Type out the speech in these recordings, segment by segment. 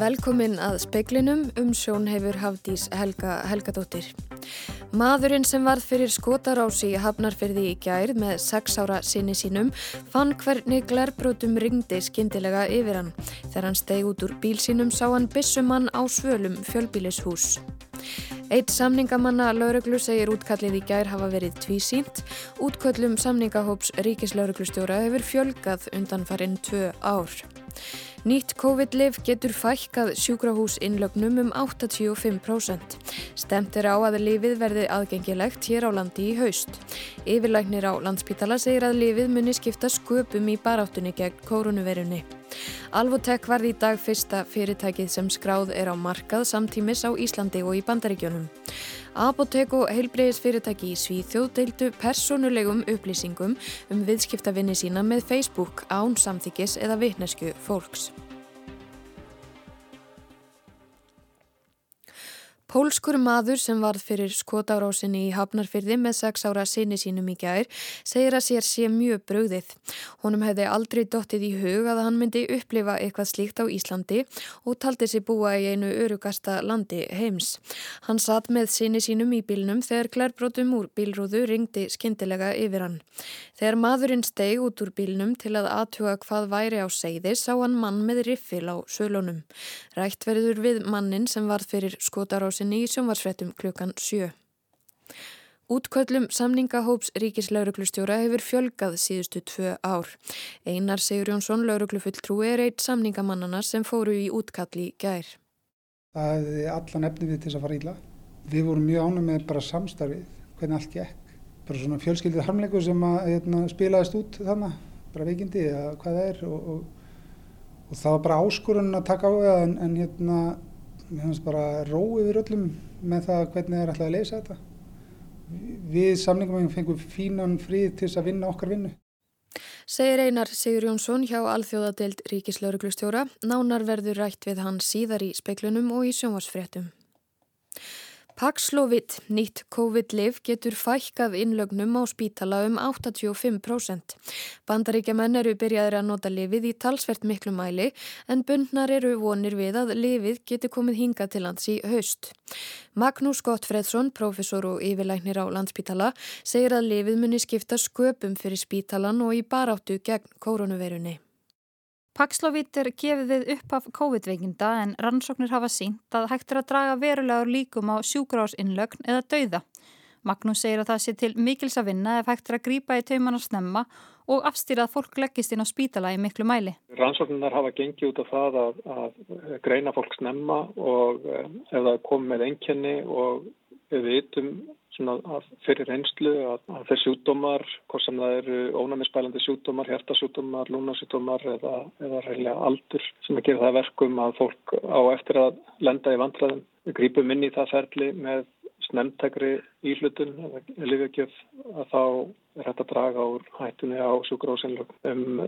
Velkomin að speiklinum um sjón hefur Hafdís Helga Helgadóttir. Maðurinn sem varð fyrir skotarási Hafnarfyrði í gær með sex ára sinni sínum fann hvernig glerbrótum ringdi skindilega yfir hann. Þegar hann steg út úr bíl sínum sá hann bissumann á svölum fjölbílishús. Eitt samningamanna lauruglu segir útkallið í gær hafa verið tvísínt. Útköllum samningahóps ríkislauruglustjóra hefur fjölgað undan farinn tvö ár. Nýtt COVID-liv getur fækkað sjúkrahús innlögnum um 85%. Stemt er á að lifið verði aðgengilegt hér á landi í haust. Yfirlæknir á landspítala segir að lifið muni skipta sköpum í baráttunni gegn koronavirunni. Alvotek varði í dag fyrsta fyrirtækið sem skráð er á markað samtímis á Íslandi og í Bandaríkjónum. Apotek og heilbreyðisfyrirtæki í Svíþjóð deildu personulegum upplýsingum um viðskiptavinni sína með Facebook án samþykis eða vitnesku fólks. Pólskur maður sem varð fyrir skotárásinni í Hafnarfyrði með sex ára sinni sínum í gær segir að sér sé mjög bröðið. Honum hefði aldrei dottið í hug að hann myndi upplifa eitthvað slíkt á Íslandi og taldi sér búa í einu örugasta landi heims. Hann satt með sinni sínum í bílnum þegar klærbrótum úr bílrúðu ringdi skindilega yfir hann. Þegar maðurinn steg út úr bílnum til að aðtuga hvað væri á segði sá hann mann með riffil á sölunum. Rætt verður við mannin sem varð fyrir skotárásinni sinni í sjónvarsfrettum klukkan 7. Útköllum samningahóps ríkislauruglustjóra hefur fjölgað síðustu tvö ár. Einar Sigur Jónsson, lauruglufulltrúi, er eitt samningamannana sem fóru í útkalli gær. Það hefði allan efni við til þess að fara íla. Við vorum mjög ánum með bara samstarfið, hvernig allt gekk. Bara svona fjölskyldið harmleiku sem að hérna, spilaðist út þannig, bara veikindi eða hvað það er. Og, og, og það var bara áskorun að taka á það en, en hérna mér finnst bara ró yfir öllum með það hvernig það er alltaf að leysa þetta. Við samningum fengum fínan frið til þess að vinna okkar vinnu. Segir Einar Sigur Jónsson hjá Alþjóðadeild Ríkislauruglustjóra. Nánar verður rætt við hann síðar í speiklunum og í sjónvarsfréttum. Paxlovid, nýtt COVID-liv, getur fækkað innlögnum á spítala um 85%. Bandaríkjaman eru byrjaður að nota livið í talsvert miklu mæli en bundnar eru vonir við að livið getur komið hinga til lands í haust. Magnús Gottfredsson, professor og yfirlæknir á landspítala, segir að livið muni skipta sköpum fyrir spítalan og í baráttu gegn koronavirunni. Paxlovid er gefið við upp af COVID-veikinda en rannsóknir hafa sínt að hægt er að draga verulegur líkum á sjúkrásinnlögn eða dauða. Magnús segir að það sé til mikils að vinna ef hægt er að grýpa í tauman og snemma og afstýra að fólk leggist inn á spítala í miklu mæli. Rannsóknar hafa gengið út af það að, að greina fólk snemma og eh, ef það kom með enkenni og við vitum fyrir reynslu að, að þeir sjúkdómar, hvort sem það eru ónæmisbælandi sjúkdómar, hjertasjúkdómar, lúnasjúkdómar eða, eða reynilega aldur sem að gera það verkum að fólk á eftir að lenda í vandræðum. Við grípum inn í það ferli með snemtegri íhlutun eða lifjögjöf að þá er að draga úr hættunni á sjúkrósinlögum um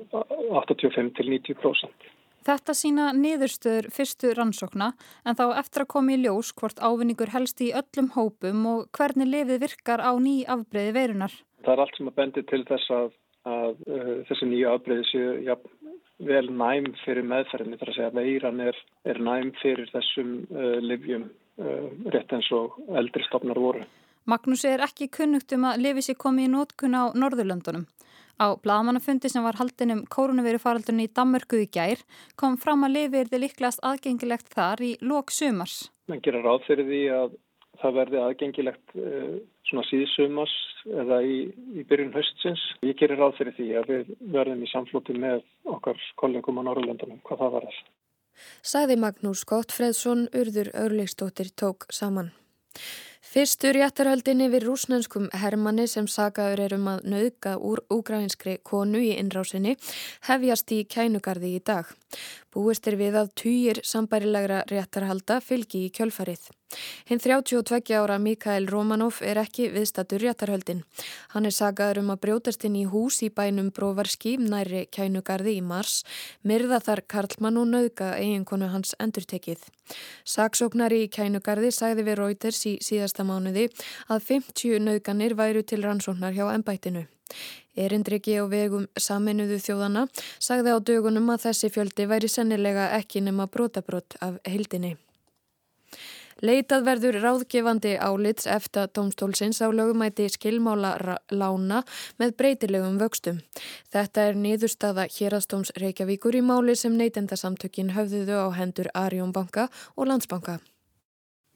85 til 90%. Þetta sína niðurstöður fyrstu rannsókna en þá eftir að koma í ljós hvort ávinningur helst í öllum hópum og hvernig lefið virkar á ný afbreyði verunar. Það er allt sem að bendi til þess að, að uh, þessi nýju afbreyði séu ja, vel næm fyrir meðferðinni þar að segja að veiran er, er næm fyrir þessum uh, livjum uh, rétt eins og eldri stopnar voru. Magnús er ekki kunnugt um að lefið sér komið í nótkun á Norðurlöndunum. Á bladamannafundi sem var haldin um kórunverufaraldunni í Dammörku í gær kom fram að lifi er þið líklegast aðgengilegt þar í lok sumars. Man gerir ráð fyrir því að það verði aðgengilegt uh, svona síðsumars eða í, í byrjun höstsins. Ég gerir ráð fyrir því að við verðum í samflóti með okkar kollegum á Norrlöndunum hvað það var þess. Saði Magnús Gottfredsson, urður Örleistóttir tók saman. Fyrstur réttarhöldinni við rúsnenskum hermanni sem sagaður er um að nauðga úr úgrænskri konu í innrásinni hefjast í kænugarði í dag. Búist er við að týjir sambærilegra réttarhalda fylgi í kjölfarið. Hinn 32 ára Mikael Romanov er ekki viðstatur réttarhöldin. Hann er sagaður um að brjótast inn í hús í bænum Bróvarski næri kænugarði í mars, myrða þar Karlmann og nauðga eiginkonu hans endurtekið. Saksóknari í kænugarði sagði við Reuters í síðasta mánuði að 50 nauðganir væru til rannsóknar hjá ennbættinu. Erindriki á vegum saminuðu þjóðana sagði á dögunum að þessi fjöldi væri sennilega ekki nema brotabrott af heildinni. Leitað verður ráðgefandi álits eftir domstólsins á lögumæti skilmála lána með breytilegum vöxtum. Þetta er niðurstaða hérastóms Reykjavíkur í máli sem neytendasamtökin höfðuðu á hendur Arjónbanka og Landsbanka.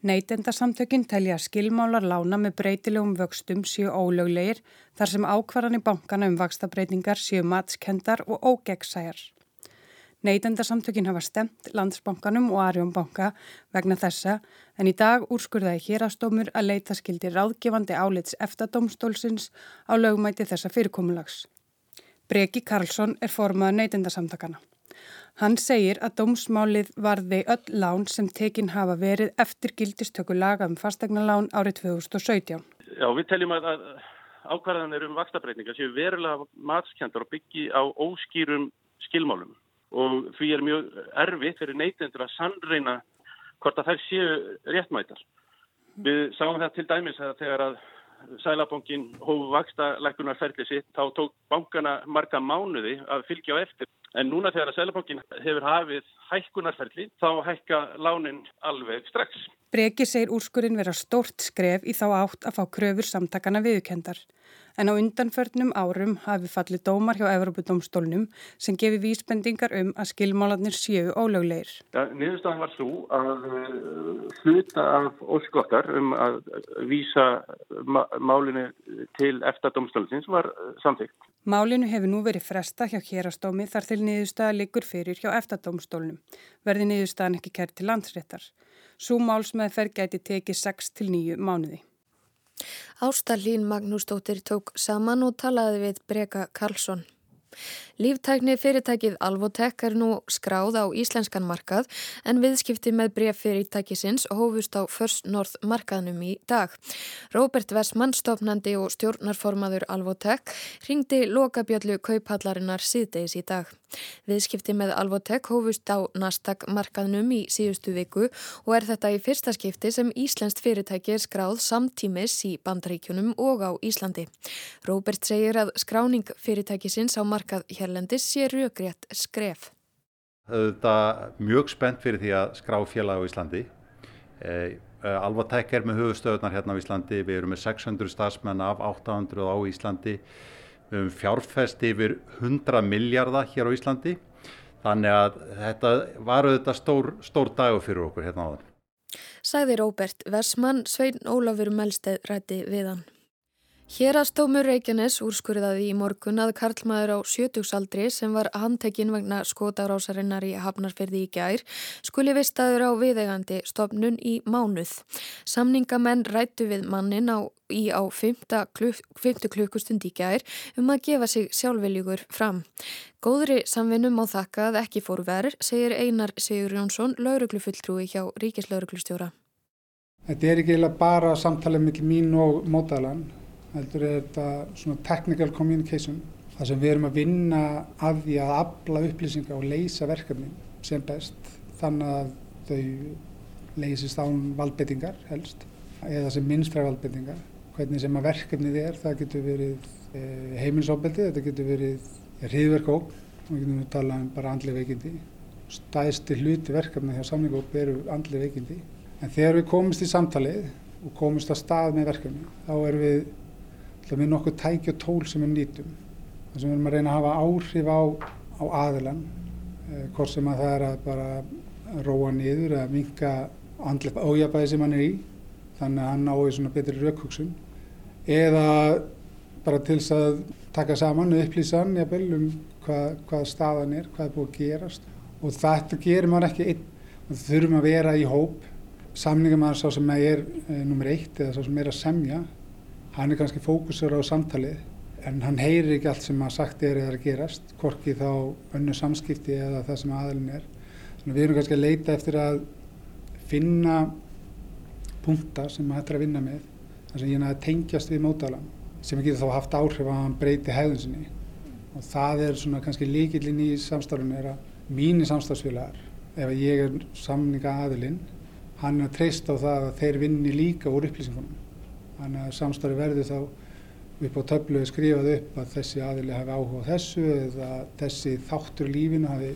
Neytendasamtökin telja skilmálar lána með breytilegum vöxtum séu ólöglegir þar sem ákvarðan í bankana um vakstabreitingar séu matskendar og ógeggsæjar. Neytendasamtökin hafa stemt landsbankanum og Arjónbanka vegna þessa en í dag úrskurðaði hérastómur að leita skildi ráðgefandi álits eftadómstólsins á lögumæti þessa fyrirkomulags. Breki Karlsson er formaður neytendasamtakana. Hann segir að dómsmálið varði öll lán sem tekin hafa verið eftir gildistöku laga um fastegnalán árið 2017. Já, við teljum að, að ákvarðanir um vakstabreitninga séu verulega matskjandar og byggi á óskýrum skilmálum og því er mjög erfitt fyrir neytendur að sannreina hvort að þær séu réttmætar. Við sáum það til dæmis að þegar að Sælabankin hófu vaksta lækunarferðli sitt þá tók bankana marga mánuði að fylgja á eftir En núna þegar að Sælabankin hefur hafið hækkunarferðli þá hækka lánin alveg strax. Breki segir úrskurinn vera stórt skref í þá átt að fá kröfur samtakana viðkendar. En á undanförnum árum hafi fallið dómar hjá Evropadómstólnum sem gefi vísbendingar um að skilmálanir séu ólöglegir. Ja, Niðurstaðan var svo að uh, hluta af óskokkar um að vísa málinu til eftir domstólins var uh, samþygt. Málinu hefur nú verið fresta hjá hérastómi þar til niðurstaða liggur fyrir hjá eftadómstólnum. Verði niðurstaðan ekki kært til landsréttar. Svo málsmeðferð gæti tekið 6-9 mánuði. Ástallín Magnúsdóttir tók saman og talaði við Breka Karlsson. Líftækni fyrirtækið Alvotek er nú skráð á íslenskan markað en viðskipti með bref fyrirtækisins hófust á First North markaðnum í dag. Róbert Vessmann, stofnandi og stjórnarformaður Alvotek, ringdi lokabjöllu kauphallarinnar síðdeis í dag. Viðskipti með Alvotek hófust á Nasdaq markaðnum í síðustu viku og er þetta í fyrsta skipti sem Íslenskt fyrirtæki er skráð samtímis í bandaríkjunum og á Íslandi. Róbert segir að skráning fyrirtækisins á markað hérlendis sé raugrétt skref. Er mjög spennt fyrir því að skrá félag á Íslandi. E, e Alvatek er með höfustöðunar hérna á Íslandi. Við erum með 600 stafsmenn af 800 á Íslandi. Við erum fjárfest yfir 100 miljardar hér á Íslandi. Þannig að þetta var auðvitað stór, stór dagur fyrir okkur hérna á þann. Sæði Róbert Versmann, Svein Ólafur Melsteð rætti við hann. Hérastómur Reykjanes úrskurðaði í morgun að Karlmaður á sjötugsaldri sem var handtekinn vegna skotarásarinnar í Hafnarferði í gær skuli vistaður á viðegandi stopnun í mánuð. Samningamenn rættu við mannin á, í á 5. Kluk, klukkustund í gær um að gefa sig sjálfveljugur fram. Góðri samvinnum á þakka að ekki fóru verð, segir Einar Sigur Jónsson, lauruglufulltrúi hjá Ríkislauruglustjóra. Þetta er ekki bara samtalið mitt mín og mótalan heldur er þetta svona technical communication þar sem við erum að vinna að því að afla upplýsinga og leysa verkefni sem best þannig að þau leysist án valdbettingar helst eða sem minnstræð valdbettingar hvernig sem að verkefnið er það getur verið e, heimilisofbeldi þetta getur verið hriðverkóp og við getum við talað um bara andli veikindi. Stæðsti hluti verkefni hjá samlingóp eru andli veikindi. En þegar við komumst í samtalið og komumst að stað með verkefni þá erum við Er nokkuð tæki og tól sem við nýtum. Það sem við erum að reyna að hafa áhrif á, á aðilan, eh, hvort sem að það er að bara róa niður eða minka andlet ójabæði sem hann er í, þannig að hann nái svona betri raukhugsun. Eða bara til þess að taka saman og upplýsa hann jafnvel um hvað, hvað staðan er, hvað er búið að gerast. Og þetta gerir maður ekki einn, það þurfum að vera í hóp. Samningamæður sá sem er e, nummer eitt eða sá sem er að semja hann er kannski fókusur á samtalið en hann heyrir ekki allt sem að sagt er eða að gerast, hvorki þá önnu samskipti eða það sem aðalinn er. Þannig að við erum kannski að leita eftir að finna punta sem maður hættir að vinna með, þar sem ég næði að tengjast við mótalan, sem getur þá haft áhrif að hann breyti hæðun sinni. Og það er svona kannski líkillin í samstarfinu er að mínir samstarfsfélagar, ef ég er samninga aðilinn, hann er að treysta á það að þeir vinni líka úr upplýsingunum þannig að samstarfi verður þá upp á töflu skrifað upp að þessi aðili hafi áhuga á þessu eða þessi þáttur lífinu hafi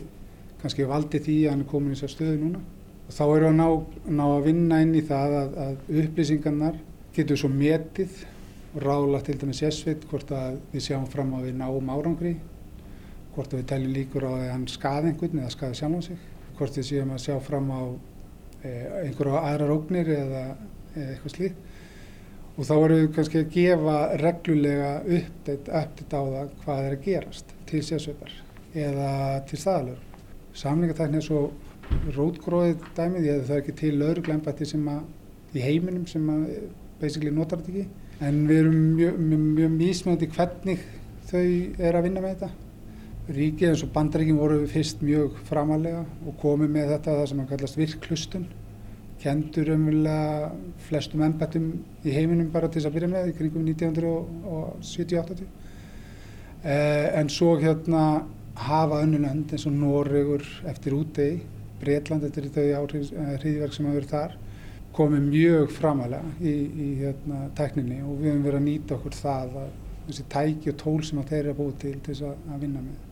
kannski valdið því að hann er komin í þessar stöðu núna. Og þá eru að ná, ná að vinna inn í það að, að upplýsingarnar getur svo metið og ráðlagt til dæmis sérsveit hvort að við sjáum fram á við náum árangri, hvort að við teljum líkur á að hann skaði einhvern eða skaði sjálf á sig, hvort við séum að sjá fram á eh, einhverja aðrar ógnir eða, eitthvað slíð og þá erum við kannski að gefa reglulega uppdætt á það hvað er að gerast til sérsveitar eða til staðalur. Samlingatækni er svo rótgróðið dæmið, ég hefði það ekki til lauruglæmbætti sem að í heiminum sem að basically notar þetta ekki en við erum mjög, mjög mísmöndi hvernig þau er að vinna með þetta. Ríkið eins og bandaríkin voru fyrst mjög framalega og komið með þetta það sem að kallast virklustun kendur umvöldlega flestum ennbættum í heiminum bara til þess að byrja með í kringum 1970-80 eh, en svo hérna hafa önnulönd eins og Noregur eftir útegi, Breitland eftir þau hriðverk eh, sem hafa verið þar komið mjög framalega í, í hérna, tækninni og við höfum verið að nýta okkur það að þessi tæki og tól sem þeir eru að búið til til þess að vinna með.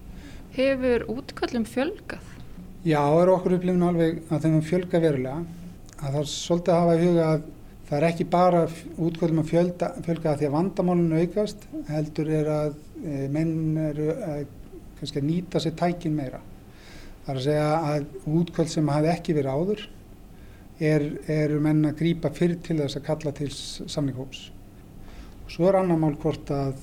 Hefur útkallum fjölgað? Já, eru okkur upplifin alveg að þeim fjölga verulega að það er svolítið að hafa í huga að það er ekki bara útkvöldum að fjölda, fjölga að því að vandamálinu aukast heldur er að e, menn eru að, að nýta sér tækin meira. Það er að segja að útkvöld sem hafi ekki verið áður er, eru menn að grýpa fyrir til þess að kalla til samlinghóps. Og svo er annar mál hvort að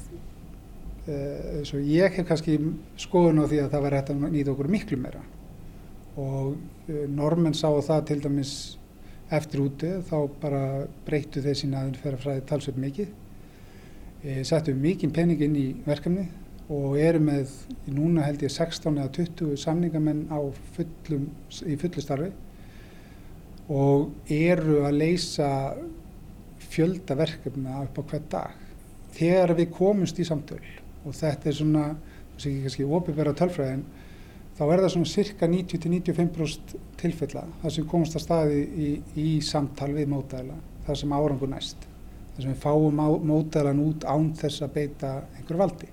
e, ég hef kannski skoðun á því að það var hægt að nýta okkur miklu meira og e, normenn sá það til dæmis eftir úti þá bara breyttu þeir sína að þeirra fræði talsveit mikið. E, settu mikið pening inn í verkefni og eru með núna held ég 16 eða 20 samningamenn á fullum, í fullu starfi og eru að leysa fjölda verkefna upp á hvert dag. Þegar við komumst í samtöl og þetta er svona, þess að ekki kannski óbyrgverða tölfræðin þá er það svona cirka 90-95% tilfella þar sem komast að staði í, í samtal við mótæðila þar sem árangur næst þar sem við fáum mótæðilan út án þess að beita einhver valdi.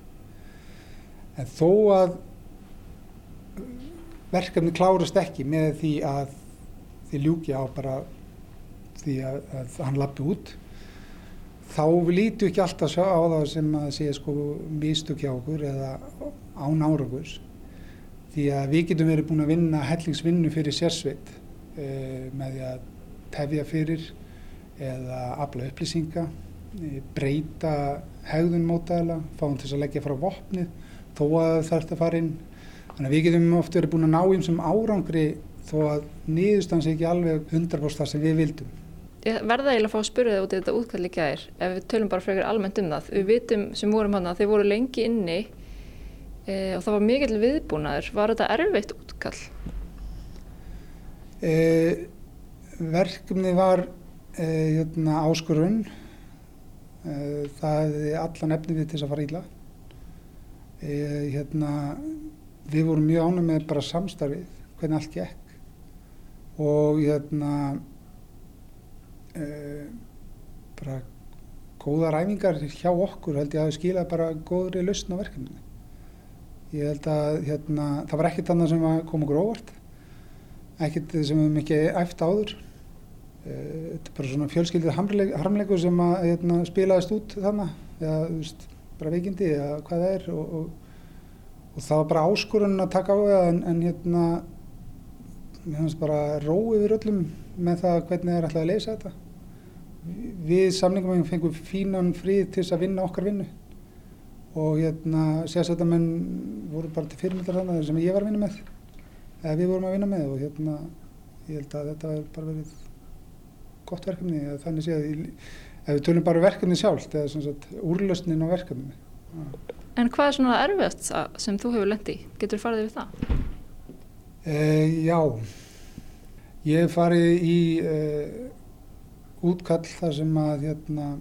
En þó að verkefni klárast ekki með því að því ljúki á bara því að, að hann lappi út þá lítu ekki alltaf á það sem að sé sko místök hjá okkur eða án árangurs því að við getum verið búin að vinna hellingsvinnu fyrir sérsveit e, með því að tefja fyrir eða afla upplýsinga, e, breyta hegðun mótaðila, fáum til að leggja frá vopnið þó að þarf að fara inn. Þannig að við getum oft verið búin að ná eins og árangri þó að niðurstans ekki alveg 100% það sem við vildum. Ég verða eiginlega að fá að spyrja það út í þetta útkvæðli gæðir ef við tölum bara frekar almennt um það. Við vitum sem vorum hann að þeir voru lengi inni e, og það var mikill viðbúnaður. Var þetta erfitt útkall? E, verkefni var e, hérna, áskurun. Það hefði allan efni við til þess að fara íla. Hérna, við vorum mjög ánum með bara samstarfið, hvernig allt gekk og hérna bara góða ræfingar hjá okkur held ég að skila bara góðri lausn á verkefninu. Ég held að hérna, það var ekkert annað sem kom okkur óvart, ekkert sem við mikið æft áður. Uh, þetta er bara svona fjölskyldið harmleiku sem að hérna, spilaðist út þannig, eða veist, bara veikindi eða hvað það er og, og, og það var bara áskorun að taka á það en, en hérna, mér finnst bara rói yfir öllum með það hvernig það er alltaf að leysa þetta. Við samningum fengum fínan frið til þess að vinna okkar vinnu. Og hérna sérsættamenn voru bara til fyrirmyndar þannig sem ég var að vinna með eða við vorum að vinna með og hérna ég held að þetta er bara verið gott verkefni eða þannig séð ef við tölum bara um verkefni sjálf eða svona svona úrlösnin á verkefni En hvað er svona erfiðast sem þú hefur lendi? Getur þú farið yfir það? Uh, já, ég hef farið í uh, útkall þar sem að hérna,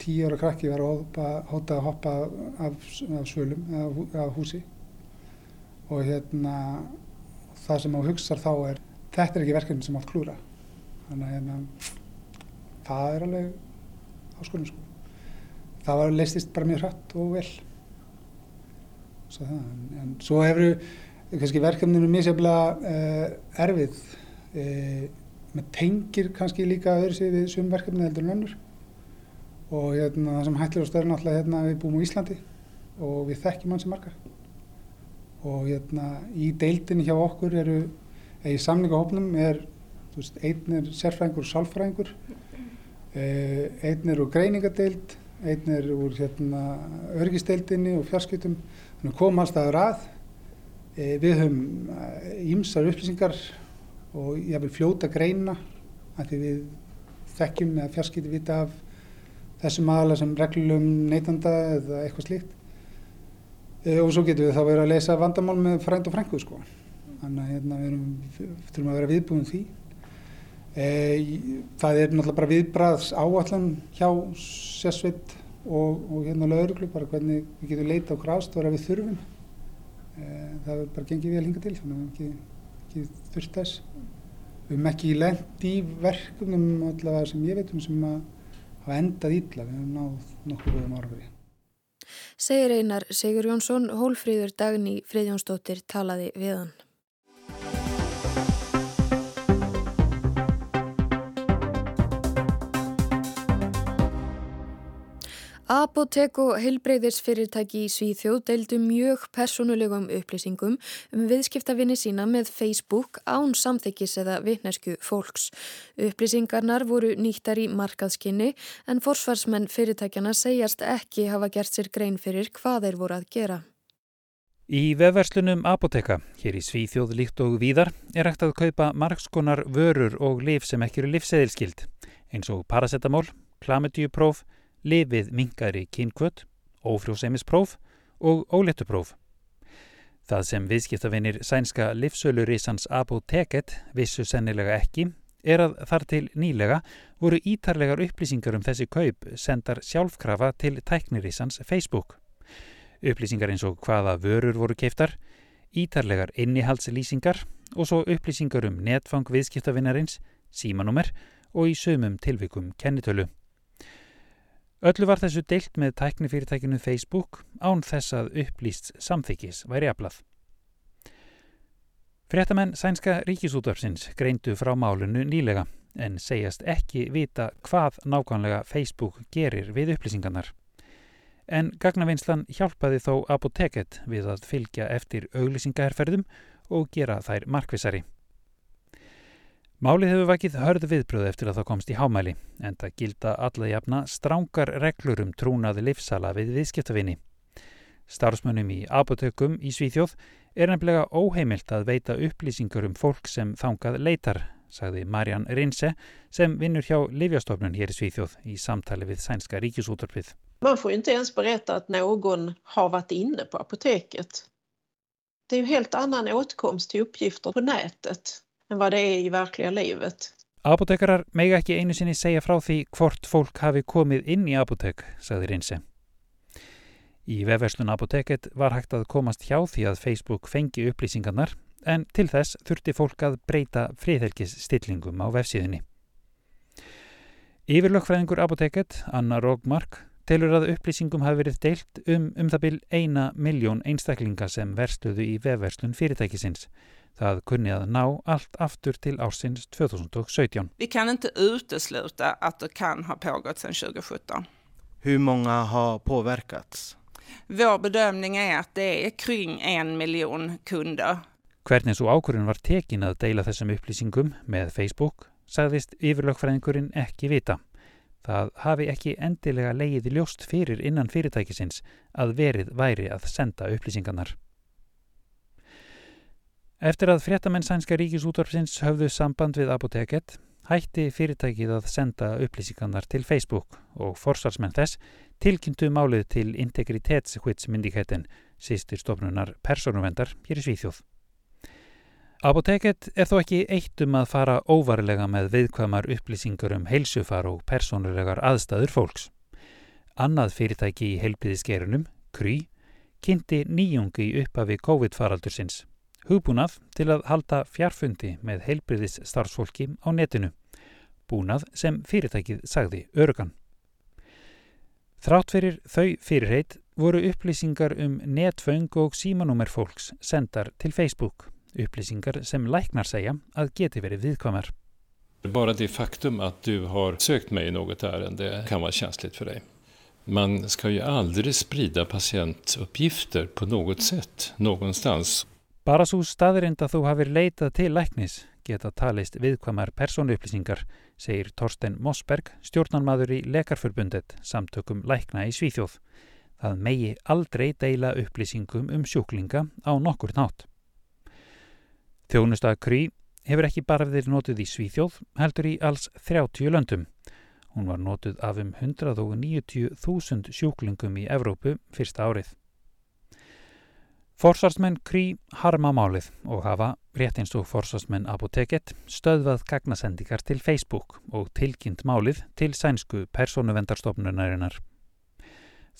tíu ára krakki var að hóta að hoppa af, af svölum eða af húsi. Og hérna, það sem á hugsaðar þá er þetta er ekki verkefni sem átt klúra þannig að hérna, það er alveg áskonum sko. það var leistist bara mjög hratt og vel. Svo það, en, svo hefur kannski verkefninu mísjaflega uh, erfið. Uh, með tengir kannski líka öðru sig við sum verkefni heldur en önnur og hérna, það sem á stöðun alltaf hérna við búum á Íslandi og við þekkjum hans í marga. Og hérna í deildinni hjá okkur eru, eða í samlingahopnum er, veist, einn er sérfræðingur og sálfræðingur uh, einn er úr greiningadeild einn er úr hérna örgisteildinni og fjarskiptum. Þannig komum alltaf að. Uh, við höfum ímsar upplýsingar og ég vil fljóta greina að því við þekkjum eða fjarskipti vita af þessum aðalega sem reglum neytanda eða eitthvað slíkt. E, og svo getum við þá verið að lesa vandamál með frænd og frængu sko. Þannig að hérna, við erum, þurfum að vera viðbúin því. E, það er náttúrulega bara viðbraðs áallan hjá sérsveit og, og hérna lauruglu bara hvernig við getum leita á krafstóra við þurfum. E, það er bara gengið vel hinga til þannig að við ekki ekki þurft þess. Við hefum ekki lengt í verkefnum allavega sem ég veit um sem að hafa endað ítla. Við hefum náð nokkur góðum árfari. Segir einar Sigur Jónsson, hólfríður daginn í Friðjónsdóttir talaði við hann. Apotek og heilbreyðisfyrirtæki í Svíþjóð deildu mjög personulegum upplýsingum um viðskiptavinni sína með Facebook án samþykkis eða vittnesku fólks. Upplýsingarnar voru nýttar í markaðskinni en forsvarsmenn fyrirtækjana segjast ekki hafa gert sér grein fyrir hvað þeir voru að gera. Í vefverslunum Apoteka, hér í Svíþjóð líkt og víðar, er hægt að kaupa margskonar vörur og lif sem ekki eru livseðilskild, eins og paracetamól, klamidjupróf, lifið mingari kynkvöt, ófrjósemispróf og óléttupróf. Það sem viðskiptavinir sænska livsölurísans Apoteket vissu sennilega ekki er að þar til nýlega voru ítarlegar upplýsingar um þessi kaup sendar sjálfkrafa til tæknirísans Facebook. Upplýsingar eins og hvaða vörur voru keiftar, ítarlegar innihaldslýsingar og svo upplýsingar um netfang viðskiptavinarins, símanúmer og í sömum tilvikum kennitölu. Öllu var þessu deilt með tæknifyrirtækinu Facebook án þess að upplýst samþykis væri aflað. Fréttamenn sænska ríkisútvarpsins greindu frá málunu nýlega en segjast ekki vita hvað nákvæmlega Facebook gerir við upplýsingarnar. En gagnavinslan hjálpaði þó apoteket við að fylgja eftir auglýsingaherferðum og gera þær markvisari. Málið hefur vakið hörð viðbröð eftir að það komst í hámæli, en það gilda allaðjafna strángar reglur um trúnaði livsala við viðskiptavinni. Starfsmönnum í apotökum í Svíþjóð er nefnilega óheimilt að veita upplýsingar um fólk sem þangað leitar, sagði Marjan Rinse sem vinnur hjá Livjastofnun hér í Svíþjóð í samtali við sænska ríkisútorpið. Man får inte ens berätta att någon har varit inne på apoteket. Det är ju helt annan åtkomst till uppgifter på nätet en vad det er í verkliga livet. Apotekarar mega ekki einu sinni segja frá því hvort fólk hafi komið inn í apotek, sagði Rinse. Í vefverslun apoteket var hægt að komast hjá því að Facebook fengi upplýsingarnar en til þess þurfti fólk að breyta friðhelgis stillingum á vefsíðinni. Yfirlögfræðingur apoteket, Anna Rogmark, telur að upplýsingum hafi verið deilt um um það byl eina miljón einstaklinga sem verstuðu í vefverslun fyrirtækisins Það kunni að ná allt aftur til ársins 2017. Vi kan inte utesluta att det kan ha pågått sedan 2017. Hur många har påverkats? Vår bedömning är att det är kring en miljon kunder. Hvernig svo ákurinn var tekin að deila þessum upplýsingum með Facebook sagðist yfirlögfræðingurinn ekki vita. Það hafi ekki endilega leiði ljóst fyrir innan fyrirtækisins að verið væri að senda upplýsingarnar. Eftir að fréttamenn sænska ríkisútvarpsins höfðu samband við Apoteket hætti fyrirtækið að senda upplýsingarnar til Facebook og forsvarsmenn þess tilkynntu málið til Integritetsskvitsmyndiketin sístir stofnunar personuvendar hér í Svíþjóð. Apoteket er þó ekki eitt um að fara óvarlega með viðkvæmar upplýsingar um heilsufar og personulegar aðstæður fólks. Annað fyrirtæki í heilbíðiskerunum, Kry, kynnti nýjungi uppafi COVID-faraldursins hugbúnað til að halda fjarfundi með heilbriðis starfsfólki á netinu, búnað sem fyrirtækið sagði örugan. Þrátt fyrir þau fyrirheit voru upplýsingar um netföng og símanúmer fólks sendar til Facebook. Upplýsingar sem læknar segja að geti verið viðkvamar. Bara det faktum att du har sökt mig i något ärende kan vara känsligt för dig. Man ska ju aldrig sprida patientuppgifter på något sätt, någonstans. Bara svo staðirind að þú hafir leitað til læknis geta talist viðkvamar persónuupplýsingar, segir Torsten Mossberg, stjórnanmaður í Lekarförbundet, samtökum lækna í Svíþjóð. Það megi aldrei deila upplýsingum um sjúklinga á nokkur nátt. Þjónustag Kry hefur ekki bara verið notuð í Svíþjóð, heldur í alls 30 löndum. Hún var notuð af um 190.000 sjúklingum í Evrópu fyrsta árið. Forsvarsmenn Krí harma málið og hafa, rétt eins og forsvarsmenn Apoteket, stöðvað gagnasendingar til Facebook og tilkynnt málið til sænsku persónuvendarstofnunarinnar.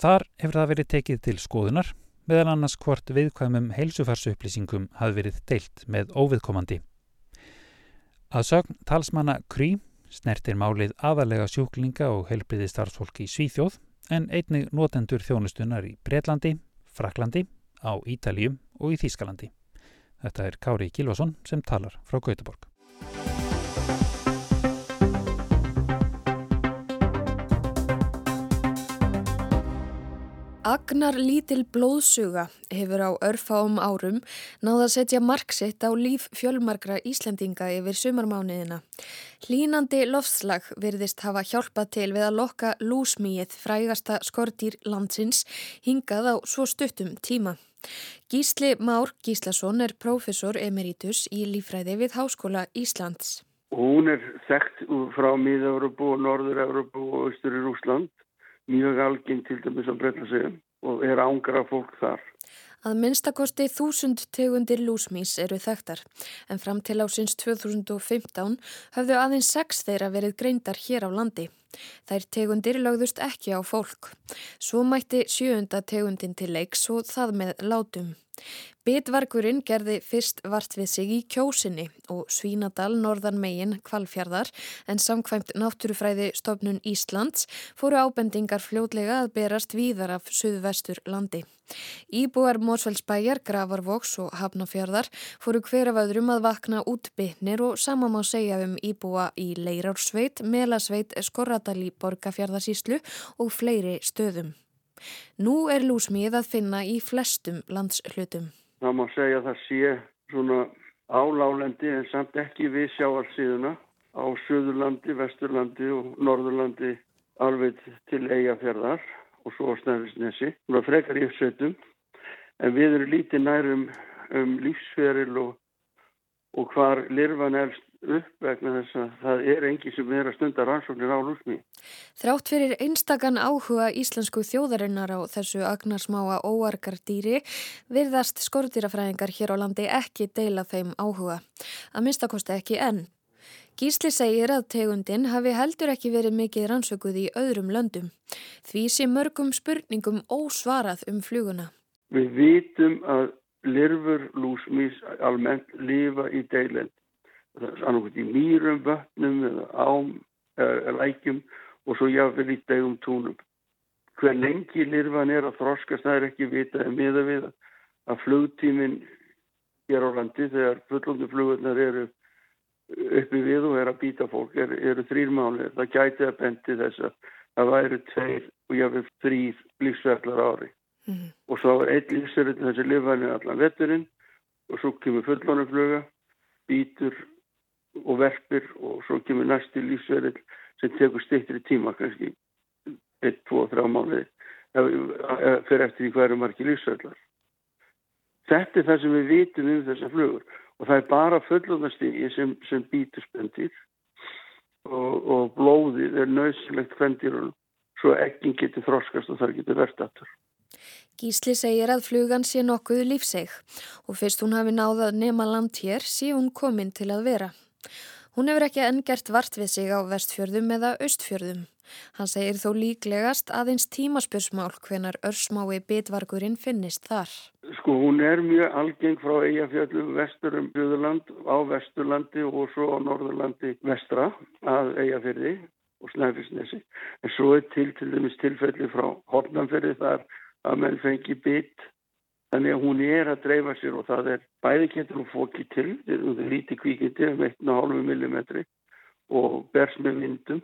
Þar hefur það verið tekið til skoðunar, meðal annars hvort viðkvæmum heilsufarsupplýsingum hafi verið deilt með óviðkomandi. Að sögn talsmanna Krí snertir málið aðalega sjúklinga og helbriði starfsfólki í Svíþjóð en einnig notendur þjónustunar í Breitlandi, Fraklandi, á Ítaljum og í Þískalandi. Þetta er Kári Kilvason sem talar frá Gautaborg. Agnar lítil blóðsuga hefur á örfáum árum náða að setja marksitt á líf fjölmarkra Íslandinga yfir sumarmániðina. Hlínandi loftslag virðist hafa hjálpað til við að lokka lúsmíið frægasta skortýr landsins hingað á svo stuttum tíma. Gísli Már Gíslason er prófessor emeritus í lífræði við Háskóla Íslands. Hún er þekkt frá Míða-Európu og Norður-Európu og Östur í Rúsland mjög algeng til dæmis á Breitlandsegum og er ángra fólk þar. Að minnstakosti þúsund tegundir lúsmís eru þekktar en fram til ásins 2015 höfðu aðeins sex þeirra verið greindar hér á landi. Þær tegundir lögðust ekki á fólk. Svo mætti sjöunda tegundin til leiks og það með látum. Bitvargurinn gerði fyrst vart við sig í kjósinni og Svínadal norðan megin kvalfjörðar en samkvæmt náttúrufræði stofnun Íslands fóru ábendingar fljótlega að berast víðar af suðvestur landi. Íbúar Mórsfellsbæjar, Gravarvoks og Hafnafjörðar fóru hver af öðrum að vakna út bytnir og sama má segja um íbúa í Leirársveit, Melasveit, Skorradal í Borgafjörðarsíslu og fleiri stöðum. Nú er lúsmið að finna í flestum landshlutum. Það má segja að það sé svona álálendi en samt ekki við sjáarsíðuna á Suðurlandi, Vesturlandi og Norðurlandi alveg til eigafjörðar og svo snæðisnesi. Það frekar í uppsveitum en við erum lítið nærum um lífsferil og, og hvar lirfan elst upp vegna þess að það er engi sem er að stunda rannsóknir á lúsmi. Þrátt fyrir einstakann áhuga íslensku þjóðarinnar á þessu agnarsmáa óargardýri virðast skortýrafræðingar hér á landi ekki deila þeim áhuga. Að minnstakosti ekki enn. Gísli segir að tegundin hafi heldur ekki verið mikið rannsökuð í öðrum löndum. Því sé mörgum spurningum ósvarað um fluguna. Við vitum að lirfur lúsmís almennt lifa í deilend annarkot í mýrum, vötnum eða ám, eða lækjum og svo jáfnvel í degum túnum. Hver lengi lirfan er að þroskast, það er ekki vitað en miða við að flugtíminn hér á landi þegar fullundu flugurnar eru uppi við og er að býta fólk, er, eru þrýr mánu. Það gæti að bendi þess að það væri tveir og jáfnvel þrýr lífsverðlar ári. Mm -hmm. Og svo er einn lífsverðin þessi lifan er allan vetturinn og svo kemur fullonufluga, býtur og verpir og svo kemur næstu lífsverðil sem tekur styrtri tíma kannski 1, 2, 3 mánuði fyrir eftir í hverju margi lífsverðlar. Þetta er það sem við vitum um þessar flugur og það er bara fullunastígi sem, sem býtur spendir og, og blóðið er nöðsilegt fendirun svo ekkin getur þroskast og þar getur verðt aftur. Gísli segir að flugan sé nokkuð lífseg og fyrst hún hafi náðað nema land hér sé hún komin til að vera. Hún hefur ekki enn gert vart við sig á vestfjörðum eða austfjörðum. Hann segir þó líklegast aðeins tímaspjörsmál hvenar örsmái bitvargurinn finnist þar. Sko hún er mjög algeng frá Eyjafjöldum vesturum Bjöðurland á Vesturlandi og svo á Norðurlandi vestra að Eyjafjörði og Snæfellsnesi. En svo er til til dæmis tilfelli frá Hortnamferði þar að menn fengi bit þannig að hún er að dreifa sér og það er bæði getur hún fókið til, það er lítið kvíkindi um 1,5 mm og bers með vindum.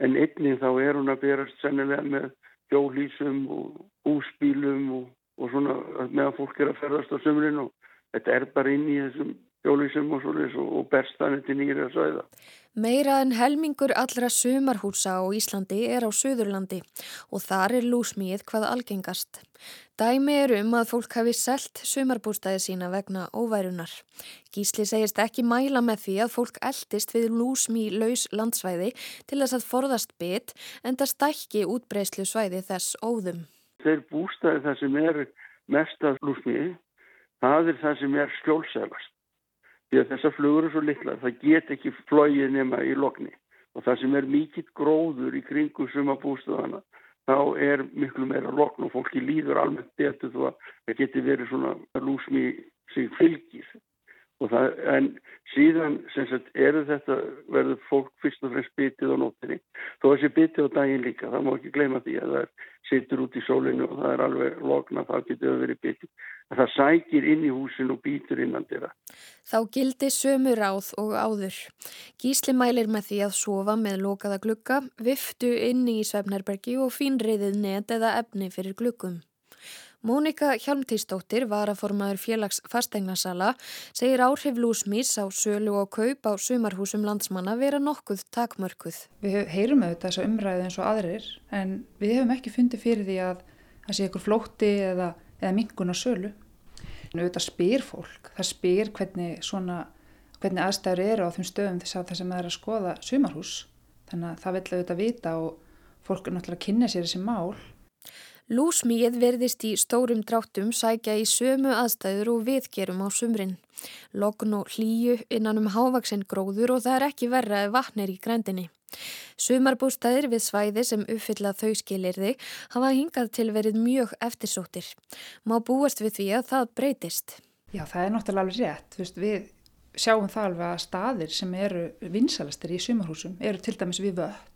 En einnig þá er hún að berast sennilega með hjólísum og húsbílum og, og svona meðan fólk er að ferðast á sömurinn og þetta er bara inn í þessum hjólísum og svona og berst þannig til nýra svæða. Meira en helmingur allra sumarhúsa á Íslandi er á Suðurlandi og þar er lúsmíð hvað algengast. Dæmi er um að fólk hafi selt sumarbústæði sína vegna óværunar. Gísli segist ekki mæla með því að fólk eldist við lúsmí laus landsvæði til þess að forðast bytt en það stækki útbreyslu svæði þess óðum. Þeir bústæði það sem er mest að lúsmíði, það er það sem er skjólsælast því að þessar flugur er svo litla það get ekki flóið nema í lokni og það sem er mikill gróður í kringu suma bústöðana þá er miklu meira lokn og fólki líður almennt betur þó að það geti verið svona lúsmi sig fylgir Það, en síðan sagt, eru þetta verður fólk fyrst og fremst bitið á nóttinni. Þó að sé bitið á daginn líka það má ekki gleyma því að það situr út í sólinu og það er alveg lokna það getur verið bitið. Það sækir inn í húsin og býtur innan þeirra. Þá gildi sömu ráð og áður. Gísli mælir með því að sofa með lokaða glukka viftu inn í svefnherbergi og fínriðið net eða efni fyrir glukkum Mónika Hjalmtísdóttir, varaformaður félags fasteignasala, segir áhrif lúsmís á sölu og kaup á sumarhúsum landsmanna vera nokkuð takmörkuð. Við heyrum auðvitað þessa umræðu eins og aðrir en við hefum ekki fundið fyrir því að það sé ykkur flótti eða, eða mingun á sölu. En auðvitað spyr fólk, það spyr hvernig, svona, hvernig aðstæður eru á þeim stöðum þess að það sem er að skoða sumarhús. Þannig að það vil auðvitað vita og fólk er náttúrulega að kynna sér þessi mál Lúsmíð verðist í stórum dráttum sækja í sömu aðstæður og viðgerum á sumrin. Lokn og hlýju innan um hávaksinn gróður og það er ekki verra ef vatnir í grændinni. Sumarbústæðir við svæði sem uppfylla þau skilirði hafa hingað til verið mjög eftirsóttir. Má búast við því að það breytist? Já, það er náttúrulega alveg rétt. Vist, við sjáum það alveg að staðir sem eru vinsalastir í sumarhúsum eru til dæmis við völd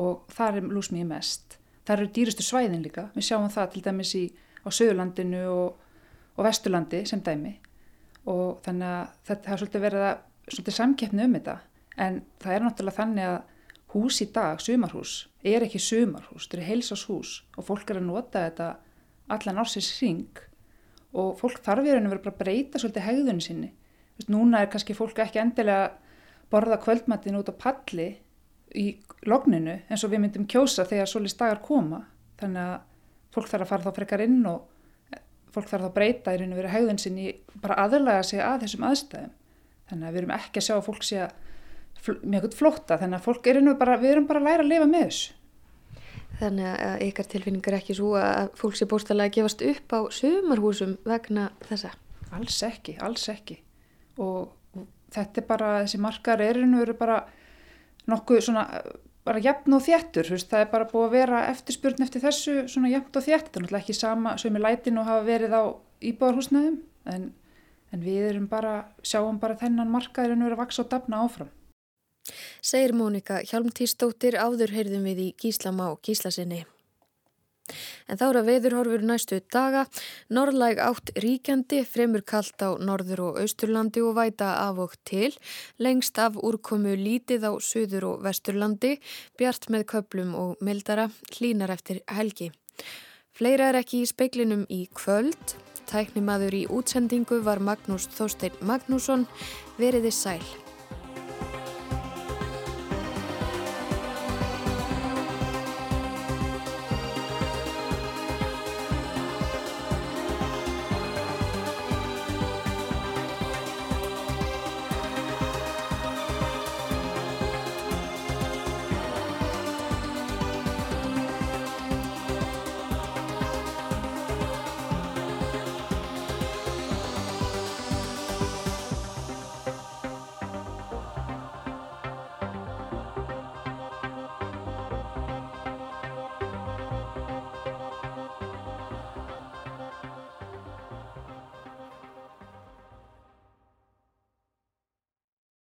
og þar er lúsmíð mest það eru dýrustu svæðin líka, við sjáum það til dæmis í, á Suðurlandinu og, og Vesturlandi sem dæmi. Og þannig að þetta har svolítið verið að svolítið samkeppni um þetta. En það er náttúrulega þannig að hús í dag, sumarhús, er ekki sumarhús, þetta er heilsáshús og fólk er að nota þetta allan ársins ring og fólk þarf verið að vera bara að breyta svolítið hegðunni sinni. Vist, núna er kannski fólk ekki endilega borða kvöldmattin út á palli í logninu eins og við myndum kjósa þegar svolítið dagar koma. Þannig að fólk þarf að fara þá frekar inn og eh, fólk þarf þá að breyta í raun og verið hegðun sinni bara aðlaga sig að þessum aðstæðum. Þannig að við erum ekki að sjá fólk sé að mjög flotta þannig að fólk er bara, við erum bara að læra að lifa með þessu. Þannig að ykkar tilfinningar ekki svo að fólk sé bóstalega að gefast upp á sömarhúsum vegna þessa? Alls ekki, alls ekki. Og, og þetta er bara, þessi markar er raun og verið bara nokkuð svona bara jafn og þjættur, það er bara búið að vera eftirspurn eftir þessu svona jafn og þjættur, náttúrulega ekki sama sem í lætin og hafa verið á íbáðarhúsnaðum en, en við erum bara, sjáum bara þennan markaðurinn verið að vaksa og dafna áfram. Segir Mónika Hjálmtísdóttir áður heyrðum við í Gíslamá Gíslasinni. En þá eru að veðurhorfur næstu daga, norðlæg átt ríkjandi, fremur kallt á norður og austurlandi og væta af og til, lengst af úrkomu lítið á söður og vesturlandi, bjart með köplum og mildara, hlínar eftir helgi. Fleira er ekki í speiklinum í kvöld, tæknimaður í útsendingu var Magnús Þóstein Magnússon, veriði sæl.